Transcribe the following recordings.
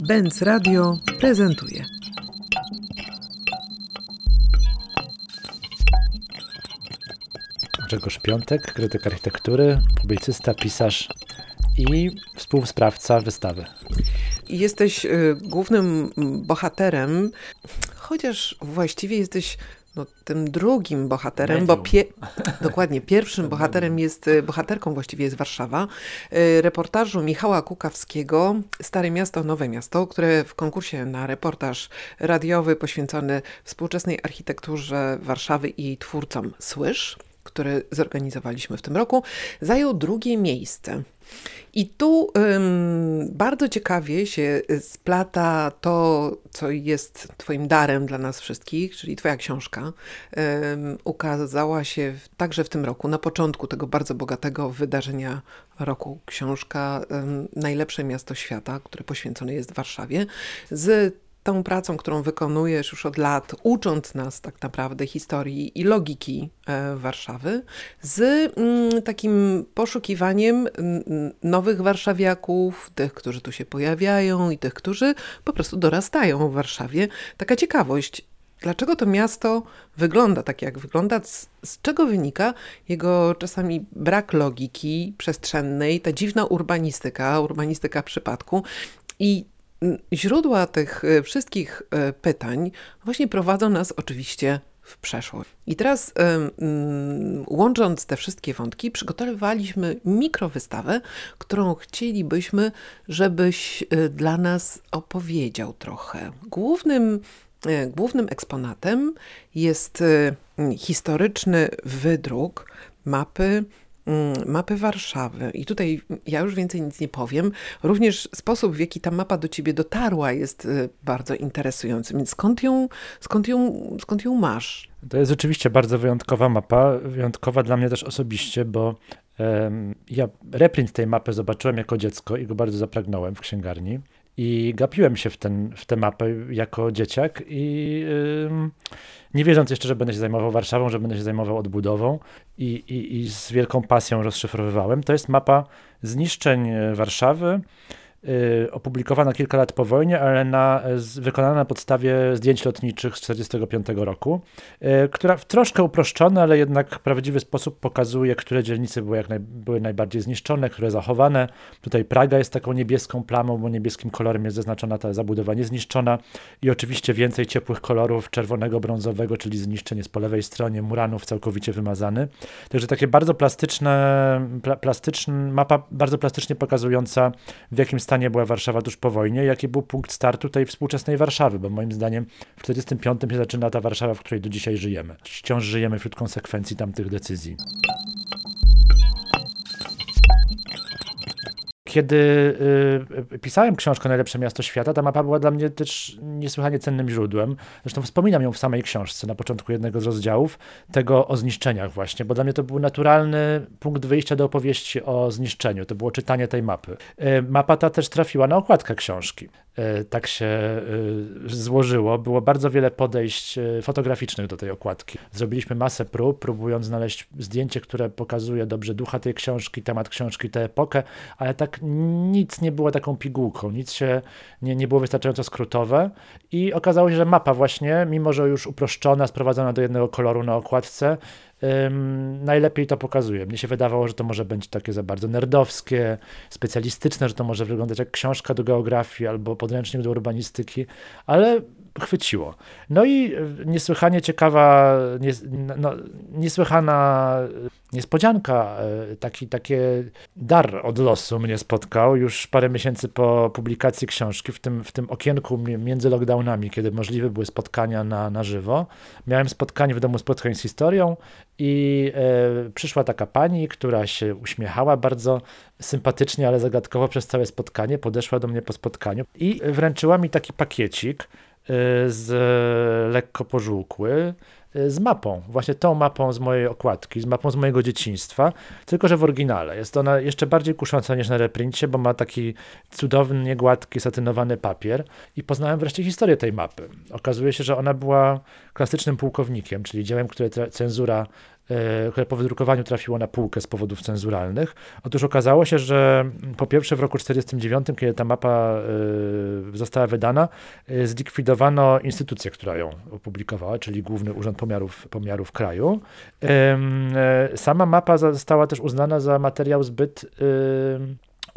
Benz Radio prezentuje. Grzegorz Piątek, krytyk architektury, publicysta, pisarz i współsprawca wystawy. Jesteś y, głównym bohaterem, chociaż właściwie jesteś no, tym drugim bohaterem, bo pie dokładnie pierwszym bohaterem jest, y, bohaterką właściwie jest Warszawa. Y, reportażu Michała Kukawskiego Stare Miasto, Nowe Miasto, które w konkursie na reportaż radiowy poświęcony współczesnej architekturze Warszawy i twórcom Słysz, który zorganizowaliśmy w tym roku, zajął drugie miejsce. I tu ym, bardzo ciekawie się splata to, co jest Twoim darem dla nas wszystkich, czyli Twoja książka. Ym, ukazała się w, także w tym roku, na początku tego bardzo bogatego wydarzenia roku. Książka ym, Najlepsze miasto świata, które poświęcone jest Warszawie, z tą pracą, którą wykonujesz już od lat, ucząc nas tak naprawdę historii i logiki e, Warszawy, z mm, takim poszukiwaniem nowych warszawiaków, tych, którzy tu się pojawiają i tych, którzy po prostu dorastają w Warszawie. Taka ciekawość, dlaczego to miasto wygląda tak, jak wygląda, z, z, czego wynika jego czasami brak logiki przestrzennej, ta dziwna urbanistyka, urbanistyka przypadku. I źródła tych e, wszystkich e, pytań właśnie prowadzą nas oczywiście w przeszłość. I teraz łącząc te wszystkie wątki, przygotowaliśmy mikrowystawę, którą chcielibyśmy, żebyś e, dla nas opowiedział trochę. Głównym, głównym eksponatem jest historyczny wydruk mapy Mm, mapy Warszawy. I tutaj ja już więcej nic nie powiem. Również sposób, w jaki ta mapa do ciebie dotarła, jest y, bardzo interesujący. Więc skąd ją, skąd ją, skąd ją masz? To jest rzeczywiście bardzo wyjątkowa mapa. Wyjątkowa dla mnie też osobiście, bo um, ja reprint tej mapy zobaczyłem jako dziecko i go bardzo zapragnąłem w księgarni. I gapiłem się w, ten, w tę mapę jako dzieciak i yy, nie wiedząc jeszcze, że będę się zajmował Warszawą, że będę się zajmował odbudową i, i, i z wielką pasją rozszyfrowywałem. To jest mapa zniszczeń Warszawy, Y, opublikowana kilka lat po wojnie, ale na, wykonana na podstawie zdjęć lotniczych z 1945 roku, y, która w troszkę uproszczony, ale jednak prawdziwy sposób pokazuje, które dzielnice były, jak naj, były najbardziej zniszczone, które zachowane. Tutaj Praga jest taką niebieską plamą, bo niebieskim kolorem jest zaznaczona ta zabudowa niezniszczona i oczywiście więcej ciepłych kolorów czerwonego, brązowego, czyli zniszczeń jest po lewej stronie, Muranów całkowicie wymazany. Także takie bardzo plastyczne, pla, plastyczna mapa bardzo plastycznie pokazująca w jakim stanie stanie była Warszawa tuż po wojnie, jaki był punkt startu tej współczesnej Warszawy, bo moim zdaniem w 1945 się zaczyna ta Warszawa, w której do dzisiaj żyjemy. Wciąż żyjemy wśród konsekwencji tamtych decyzji. Kiedy y, pisałem książkę Najlepsze Miasto Świata, ta mapa była dla mnie też niesłychanie cennym źródłem. Zresztą wspominam ją w samej książce na początku jednego z rozdziałów, tego o zniszczeniach właśnie, bo dla mnie to był naturalny punkt wyjścia do opowieści o zniszczeniu. To było czytanie tej mapy. Y, mapa ta też trafiła na okładkę książki. Y, tak się y, złożyło. Było bardzo wiele podejść y, fotograficznych do tej okładki. Zrobiliśmy masę prób, próbując znaleźć zdjęcie, które pokazuje dobrze ducha tej książki, temat książki, tę epokę, ale tak nic nie było taką pigułką, nic się nie, nie było wystarczająco skrótowe i okazało się, że mapa właśnie, mimo że już uproszczona, sprowadzona do jednego koloru na okładce, ym, najlepiej to pokazuje. Mnie się wydawało, że to może być takie za bardzo nerdowskie, specjalistyczne, że to może wyglądać jak książka do geografii albo podręcznik do urbanistyki, ale chwyciło. No i e, niesłychanie ciekawa, nies, no, niesłychana niespodzianka, e, taki, takie dar od losu mnie spotkał już parę miesięcy po publikacji książki, w tym, w tym okienku między lockdownami, kiedy możliwe były spotkania na, na żywo. Miałem spotkanie w Domu Spotkań z Historią i e, przyszła taka pani, która się uśmiechała bardzo sympatycznie, ale zagadkowo przez całe spotkanie, podeszła do mnie po spotkaniu i wręczyła mi taki pakiecik, z lekko pożółkły, y, z mapą, właśnie tą mapą z mojej okładki, z mapą z mojego dzieciństwa, tylko że w oryginale. Jest ona jeszcze bardziej kusząca niż na reprincie, bo ma taki cudowny, gładki, satynowany papier i poznałem wreszcie historię tej mapy. Okazuje się, że ona była klasycznym pułkownikiem, czyli dziełem, które cenzura e, które po wydrukowaniu trafiło na półkę z powodów cenzuralnych. Otóż okazało się, że po pierwsze w roku 1949, kiedy ta mapa e, została wydana, e, zlikwidowano instytucję, która ją opublikowała, czyli Główny Urząd Pomiarów, Pomiarów Kraju. Sama mapa została też uznana za materiał zbyt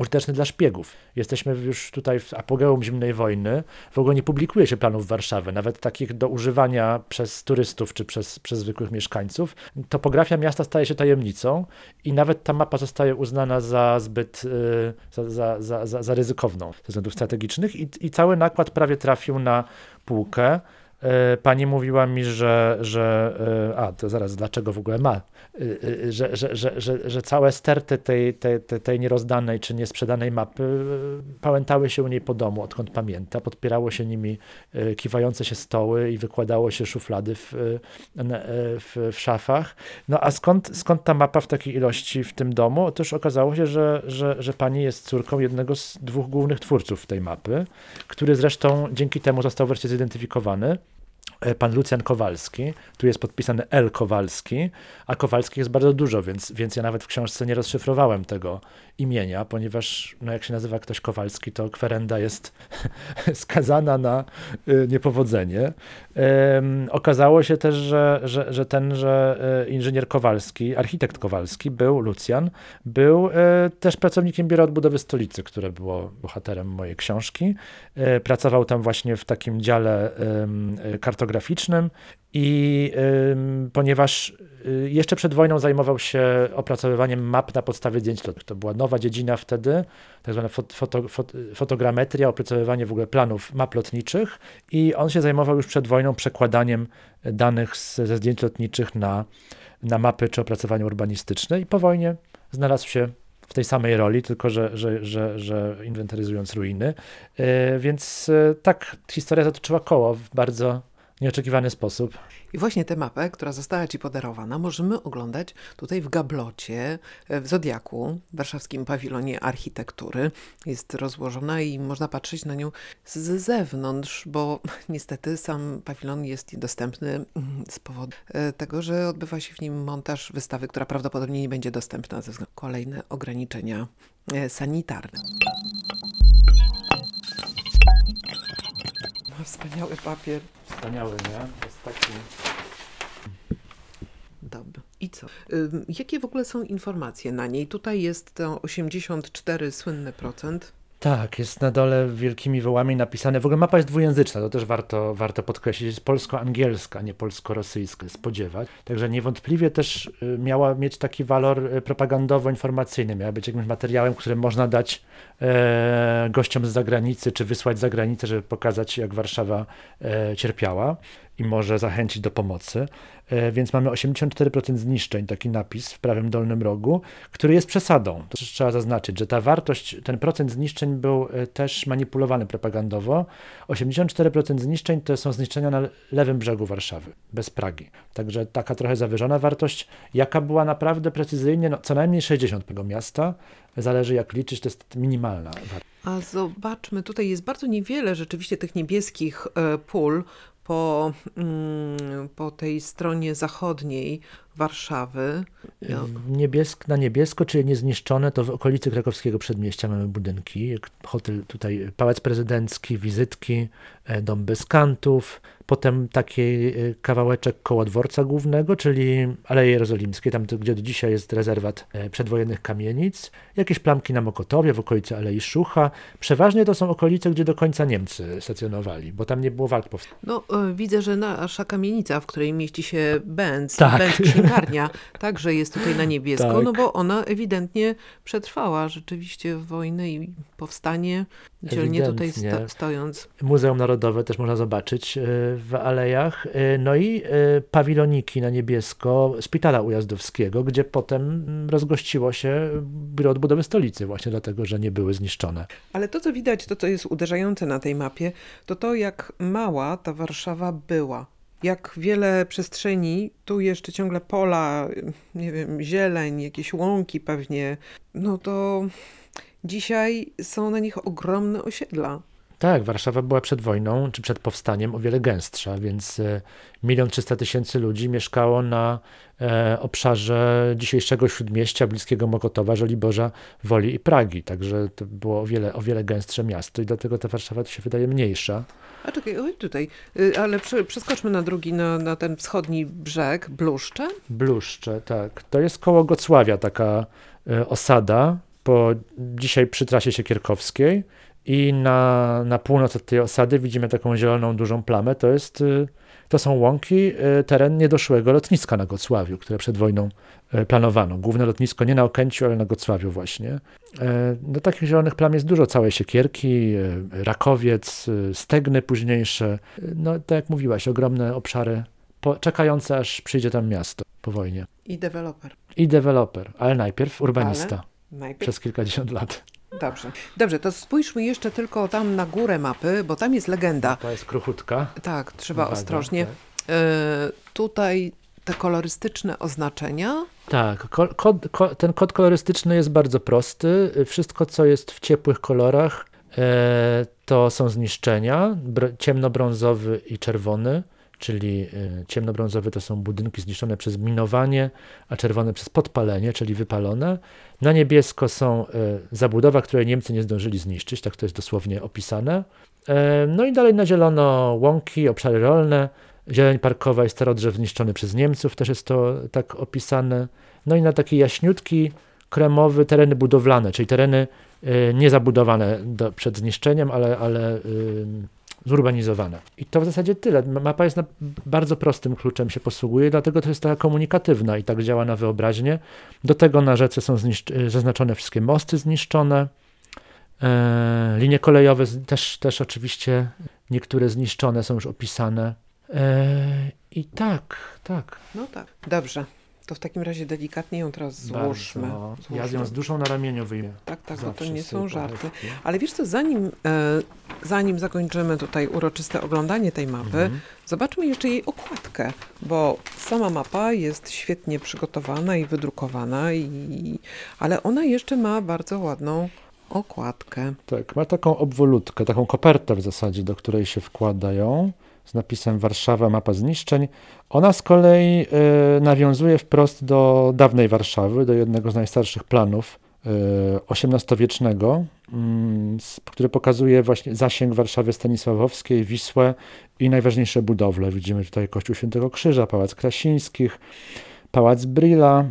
użyteczny dla szpiegów. Jesteśmy już tutaj w apogeum zimnej wojny. W ogóle nie publikuje się planów Warszawy, nawet takich do używania przez turystów czy przez, przez zwykłych mieszkańców. Topografia miasta staje się tajemnicą i nawet ta mapa zostaje uznana za zbyt y, za, za, za, za, za ryzykowną ze względów strategicznych i, i cały nakład prawie trafił na półkę. E, pani mówiła mi, że, że e, a to zaraz, dlaczego w ogóle ma, e, że, że, że, że, że całe sterty tej, tej, tej nierozdanej czy niesprzedanej mapy pałętały się u niej po domu, odkąd pamięta. Podpierało się nimi kiwające się stoły i wykładało się szuflady w, w, w szafach. No a skąd, skąd ta mapa w takiej ilości w tym domu? Otóż okazało się, że, że, że pani jest córką jednego z dwóch głównych twórców tej mapy, który zresztą dzięki temu został wreszcie zidentyfikowany. E, pan Lucjan Kowalski. Tu jest podpisany L. Kowalski, a Kowalski jest bardzo dużo, więc, więc ja nawet w książce nie rozszyfrowałem tego imienia, ponieważ no jak się nazywa ktoś Kowalski, to kwerenda jest skazana na y, niepowodzenie. Okazało się też, że, że, że tenże y, inżynier Kowalski, architekt Kowalski był, Lucjan, był y, też pracownikiem Biura Odbudowy Stolicy, które było bohaterem mojej książki. Pracował tam właśnie w takim dziale kartograficznym i ponieważ y, jeszcze przed wojną zajmował się opracowywaniem map na podstawie zdjęć lotnych. To była nowa dziedzina wtedy, tak zwana foto, foto, fotogrametria, opracowywanie w ogóle planów map lotniczych i on się zajmował już przed wojną przekładaniem danych z, ze zdjęć lotniczych na, na mapy czy opracowanie urbanistyczne i po wojnie znalazł się w tej samej roli, tylko że, że, że, że inwentaryzując ruiny. Yy, więc yy, tak, historia zatoczyła koło w bardzo nieoczekiwany sposób. I właśnie tę mapę, która została Ci podarowana, możemy oglądać tutaj w Gablocie, w Zodiaku, warszawskim pawilonie architektury. Jest rozłożona i można patrzeć na nią z zewnątrz, bo niestety sam pawilon jest niedostępny mm, z powodu e, tego, że odbywa się w nim montaż wystawy, która prawdopodobnie nie będzie dostępna ze względu na kolejne ograniczenia e, sanitarne. Wspaniały papier. Wspaniały, nie? Jest taki... Dobry. I co? Jakie w ogóle są informacje na niej? Tutaj jest to 84 słynny procent. Tak, jest na dole wielkimi wołami napisane. W ogóle mapa jest dwujęzyczna, to też warto, warto podkreślić. Jest polsko-angielska, nie polsko-rosyjska, spodziewać. Także niewątpliwie też y, miała mieć taki walor y, propagandowo-informacyjny. Miała być jakimś materiałem, który można dać e, gościom z zagranicy, czy wysłać za granicę, żeby pokazać, jak Warszawa e, cierpiała i może zachęcić do pomocy. E, więc mamy 84% zniszczeń, taki napis w prawym dolnym rogu, który jest przesadą. To trzeba zaznaczyć, że ta wartość, ten procent zniszczeń był e, też manipulowany propagandowo. 84% zniszczeń to są zniszczenia na lewym brzegu Warszawy, bez Pragi. Także taka trochę zawyżona wartość, jaka była naprawdę precyzyjnie, no, co najmniej 60 tego miasta, zależy jak liczyć, to jest minimalna wartość. A zobaczmy, tutaj jest bardzo niewiele rzeczywiście tych niebieskich e, pól, po, mm, po tej stronie zachodniej Warszawy. Niebiesk, na niebiesko, czyli niezniszczone, to w okolicy krakowskiego przedmieścia mamy budynki. Hotel tutaj, Pałac Prezydencki, wizytki, e, dom Beskantów, potem taki e, kawałeczek koło dworca głównego, czyli Aleje Jerozolimskie, tam gdzie do dzisiaj jest rezerwat e, przedwojennych kamienic, jakieś plamki na Mokotowie w okolicy Alei Szucha. Przeważnie to są okolice, gdzie do końca Niemcy stacjonowali, bo tam nie było walk powstałych. No, widzę, że nasza kamienica, w której mieści się Benz, tak. Benz także jest tutaj na niebiesko, tak. no bo ona ewidentnie przetrwała rzeczywiście wojnę i powstanie dzielnie tutaj sto, stojąc. Muzeum Narodowe też można zobaczyć e, w alejach. E, no i e, pawiloniki na niebiesko Szpitala Ujazdowskiego, gdzie potem rozgościło się Biuro Odbudowy Stolicy właśnie dlatego, że nie były zniszczone. Ale to, co widać, to co jest uderzające na tej mapie, to to, jak mała ta Warszawa była jak wiele przestrzeni, tu jeszcze ciągle pola, nie wiem, zieleń, jakieś łąki pewnie, no to dzisiaj są na nich ogromne osiedla. Tak, Warszawa była przed wojną, czy przed powstaniem o wiele gęstsza, więc e, milion trzysta tysięcy ludzi mieszkało na e, obszarze dzisiejszego Śródmieścia, bliskiego Mokotowa, Żoliborza, Woli i Pragi. Także to było o wiele, o wiele gęstsze miasto i dlatego ta Warszawa tu się wydaje mniejsza. A czekaj, oj tutaj, y, ale prze, przeskoczmy na drugi, na, na ten wschodni brzeg, Bluszcze. Bluszcze, tak. To jest koło Gocławia taka e, osada, po dzisiaj przy trasie Siekierkowskiej i na, na północ od tej osady widzimy taką zieloną, dużą plamę. To, jest, y, to są łąki, y, teren niedoszłego lotniska na Gocławiu, które przed wojną y, planowano. Główne lotnisko nie na Okęciu, ale na Gocławiu właśnie. No, takich zielonych plam jest dużo, całe Siekierki, Rakowiec, Stegny późniejsze. No tak jak mówiłaś, ogromne obszary po, czekające aż przyjdzie tam miasto po wojnie. I deweloper. I deweloper, ale najpierw urbanista. Ale najpierw... Przez kilkadziesiąt lat. Dobrze. Dobrze, to spójrzmy jeszcze tylko tam na górę mapy, bo tam jest legenda. To jest kruchutka. Tak, trzeba Uwaga, ostrożnie. Tak. Y tutaj te kolorystyczne oznaczenia. Tak, kod, kod, ten kod kolorystyczny jest bardzo prosty. Wszystko, co jest w ciepłych kolorach, e, to są zniszczenia, ciemnobrązowy i czerwony czyli y, ciemnobrązowe to są budynki zniszczone przez minowanie, a czerwone przez podpalenie, czyli wypalone. Na niebiesko są y, zabudowa, której Niemcy nie zdążyli zniszczyć, tak to jest dosłownie opisane. E, no i dalej na zielono łąki, obszary rolne, zieleń parkowa i starodrzew zniszczony przez Niemców, też jest to tak opisane. No i na taki jaśniutki, kremowy tereny budowlane, czyli tereny niezabudowane do, przed zniszczeniem, ale, ale zurbanizowane. I to w zasadzie tyle. Mapa jest bardzo prostym kluczem się posługuje, dlatego to jest taka komunikatywna i tak działa na wyobraźnię. Do tego na rzece są zaznaczone wszystkie mosty zniszczone, e, linie kolejowe też, też oczywiście niektóre zniszczone są już opisane. E, I tak, tak. No tak. Dobrze. To w takim razie delikatnie ją teraz złóżmy. Bardzo. Ja ją z duszą na ramieniu wyjmę. Tak, tak, bo to nie są żarty. Ale wiesz co, zanim, e, zanim zakończymy tutaj uroczyste oglądanie tej mapy, mhm. zobaczmy jeszcze jej okładkę, bo sama mapa jest świetnie przygotowana i wydrukowana, i, ale ona jeszcze ma bardzo ładną okładkę. Tak, ma taką obwolutkę, taką kopertę w zasadzie, do której się wkładają z napisem Warszawa, mapa zniszczeń. Ona z kolei y, nawiązuje wprost do dawnej Warszawy, do jednego z najstarszych planów XVIII-wiecznego, y, który pokazuje właśnie zasięg Warszawy Stanisławowskiej, Wisłę i najważniejsze budowle. Widzimy tutaj Kościół Świętego Krzyża, Pałac Krasińskich, Pałac Brilla.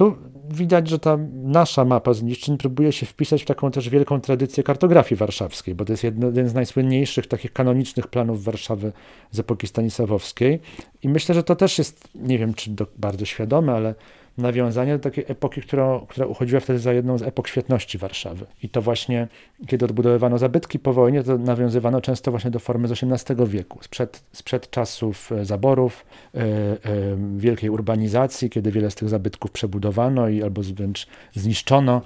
Tu widać, że ta nasza mapa zniszczeń próbuje się wpisać w taką też wielką tradycję kartografii warszawskiej, bo to jest jeden z najsłynniejszych takich kanonicznych planów Warszawy z epoki stanisławowskiej. I myślę, że to też jest, nie wiem czy do, bardzo świadome, ale nawiązanie do takiej epoki, która, która uchodziła wtedy za jedną z epok świetności Warszawy. I to właśnie, kiedy odbudowywano zabytki po wojnie, to nawiązywano często właśnie do formy z XVIII wieku, sprzed, sprzed czasów e, zaborów, e, e, wielkiej urbanizacji, kiedy wiele z tych zabytków przebudowano i albo wręcz zniszczono.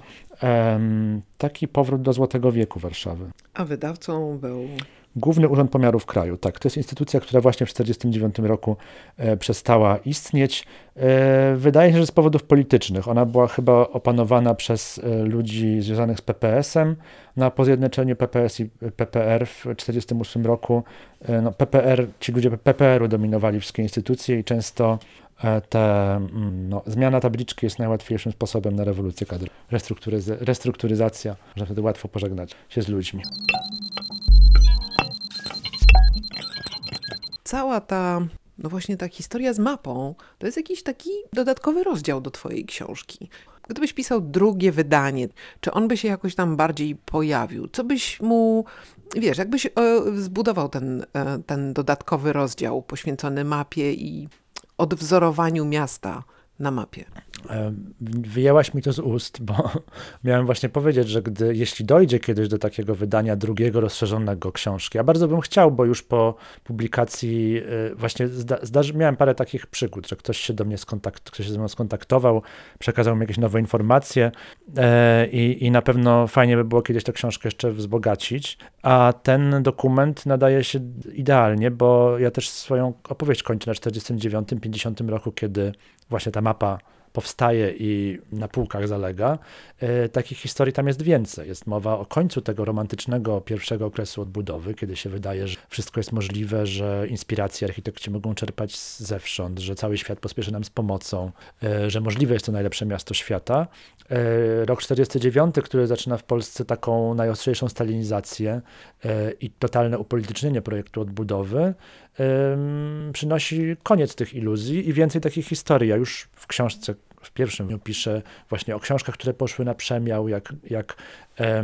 taki powrót do Złotego wieku Warszawy. A wydawcą był Główny Urząd Pomiarów Kraju, tak. To jest instytucja, która właśnie w 1949 roku e, przestała istnieć. E, wydaje się, że z powodów politycznych. Ona była chyba opanowana przez e, ludzi związanych z PPS-em. Na po zjednoczeniu PPS i PPR w 1948 roku no, PPR, ci ludzie PPR-u dominowali wszystkie instytucje i często te, mm, no, zmiana tabliczki jest najłatwiejszym sposobem na rewolucję kadr. Restrukturyz- restrukturyzacja, że wtedy łatwo pożegnać się z ludźmi. Cała ta, no właśnie ta historia z mapą, to jest jakiś taki dodatkowy rozdział do Twojej książki. Gdybyś pisał drugie wydanie, czy on by się jakoś tam bardziej pojawił? Co byś mu, wiesz, jakbyś e, zbudował ten, e, ten dodatkowy rozdział poświęcony mapie i odwzorowaniu miasta na mapie? Wyjęłaś mi to z ust, bo miałem właśnie powiedzieć, że gdy, jeśli dojdzie kiedyś do takiego wydania drugiego, rozszerzonego książki, a bardzo bym chciał, bo już po publikacji y, właśnie zda, zdarzy, miałem parę takich przygód, że ktoś się do mnie skontakt, ktoś się ze mną skontaktował, przekazał mi jakieś nowe informacje e, i, i na pewno fajnie by było kiedyś tę książkę jeszcze wzbogacić, a ten dokument nadaje się idealnie, bo ja też swoją opowieść kończę na 49-50 roku, kiedy właśnie ta mapa powstaje i na półkach zalega, e, takich historii tam jest więcej. Jest mowa o końcu tego romantycznego pierwszego okresu odbudowy, kiedy się wydaje, że wszystko jest możliwe, że inspiracje architekci mogą czerpać zewsząd, że cały świat pospieszy nam z pomocą, e, że możliwe jest to najlepsze miasto świata. E, rok 49, który zaczyna w Polsce taką najostrzejszą stalinizację i totalne upolitycznienie projektu odbudowy, przynosi koniec tych iluzji i więcej takich historii. Ja już w książce w pierwszym piszę właśnie o książkach, które poszły na przemiał, jak, jak e,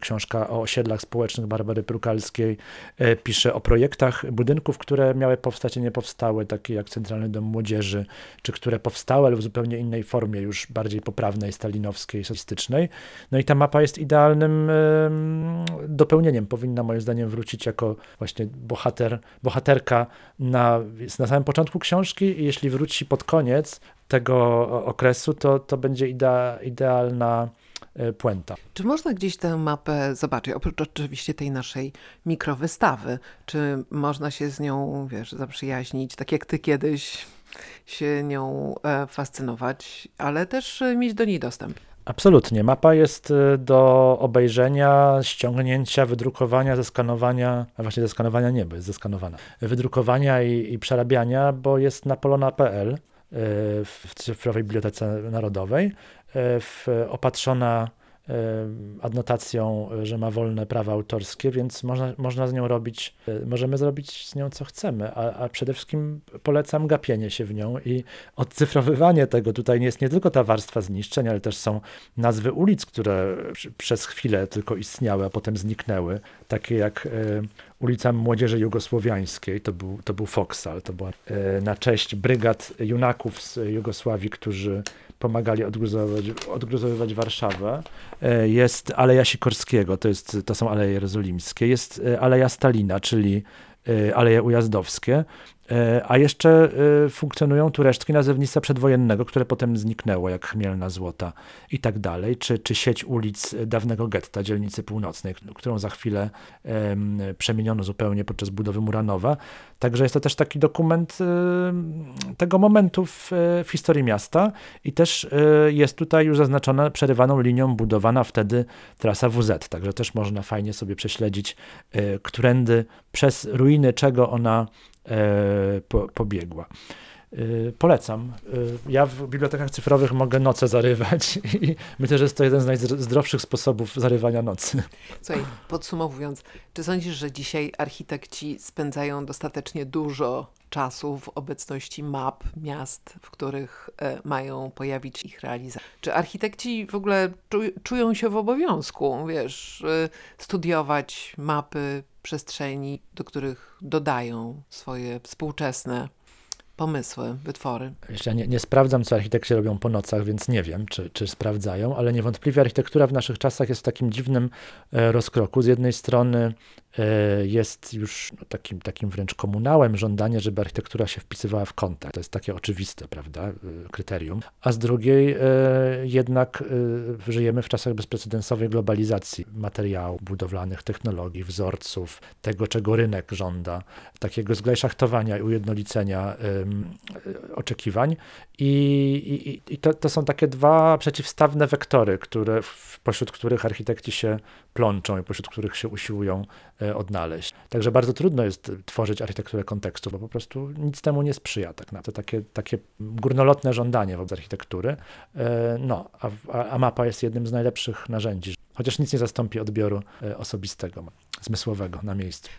książka o osiedlach społecznych Barbary Prukalskiej, e, pisze o projektach budynków, które miały powstać i nie powstały, takie jak Centralny Dom Młodzieży, czy które powstały, ale w zupełnie innej formie, już bardziej poprawnej, stalinowskiej, socjalistycznej. No i ta mapa jest idealnym dopełnieniem. Powinna moim zdaniem wrócić jako właśnie bohater, bohaterka na, na samym początku książki i jeśli wróci pod koniec, tego okresu, to, to będzie idea, idealna e, puenta. Czy można gdzieś tę mapę zobaczyć, oprócz oczywiście tej naszej mikrowystawy? Czy można się z nią, wiesz, zaprzyjaźnić, tak jak ty kiedyś się nią e, fascynować, ale też mieć do niej dostęp? Absolutnie. Mapa jest e, do obejrzenia, ściągnięcia, wydrukowania, zeskanowania, a właśnie zeskanowania nie, bo jest zeskanowana, wydrukowania i, i przerabiania, bo jest na polona.pl w Cyfrowej Bibliotece Narodowej, e, w, opatrzona adnotacją, że ma wolne prawa autorskie, więc można, można z nią robić, e, możemy zrobić z nią co chcemy, a, a przede wszystkim polecam gapienie się w nią i odcyfrowywanie tego. Tutaj jest nie tylko ta warstwa zniszczeń, ale też są nazwy ulic, które przez chwilę tylko istniały, a potem zniknęły, takie jak ulica Młodzieży Jugosłowiańskiej, to był, to był Foksal, to była e, na cześć brygad junaków z Jugosławii, którzy pomagali odgruzowywać, odgruzowywać Warszawę. E, jest Aleja Sikorskiego, to, jest, to są Aleje Jerozolimskie. Jest e, Aleja Stalina, czyli Aleje Ujazdowskie. E, a jeszcze e, funkcjonują tu resztki nazewnictwa przedwojennego, które potem zniknęło, jak Chmielna Złota i tak dalej, czy, czy sieć ulic dawnego getta, dzielnicy północnej, którą za chwilę um, przemieniono zupełnie podczas budowy Muranowa. Także jest to też taki dokument um, tego momentu w, w, historii miasta i też um, jest tutaj już zaznaczona przerywaną linią budowana wtedy trasa WZ, także też można fajnie sobie prześledzić, którędy przez ruiny czego ona pobiegła. E, polecam. E, ja w bibliotekach cyfrowych mogę noce zarywać i myślę, że jest to jeden z najzdrowszych sposobów zarywania nocy. Słuchaj, podsumowując, czy sądzisz, że dzisiaj architekci spędzają dostatecznie dużo czasu w obecności map miast, w których mają pojawić ich realizacje? Czy architekci w ogóle czują się w obowiązku, wiesz, studiować mapy, przestrzeni, do których dodają swoje współczesne pomysły, wytwory. Ja nie, nie, sprawdzam, co architekci robią po nocach, więc nie wiem, czy, czy sprawdzają, ale niewątpliwie architektura w naszych czasach jest w takim dziwnym e, rozkroku. Z jednej strony jest już takim, takim wręcz komunałem żądanie, żeby architektura się wpisywała w kontakt. To jest takie oczywiste, prawda, e, kryterium. A z drugiej e, jednak żyjemy w czasach bezprecedensowej globalizacji materiałów budowlanych, technologii, wzorców, tego, czego rynek żąda, takiego zglejszachtowania i ujednolicenia oczekiwań. I, i, i to, to są takie dwa przeciwstawne wektory, które, pośród których architekci się plączą i pośród których się usiłują E, odnaleźć. Także bardzo trudno jest tworzyć architekturę kontekstu, bo po prostu nic temu nie sprzyja tak naprawdę. Takie, takie górnolotne żądanie wobec architektury. E, no, a, a mapa jest jednym z najlepszych narzędzi, chociaż nic nie zastąpi odbioru e, osobistego, zmysłowego na miejscu.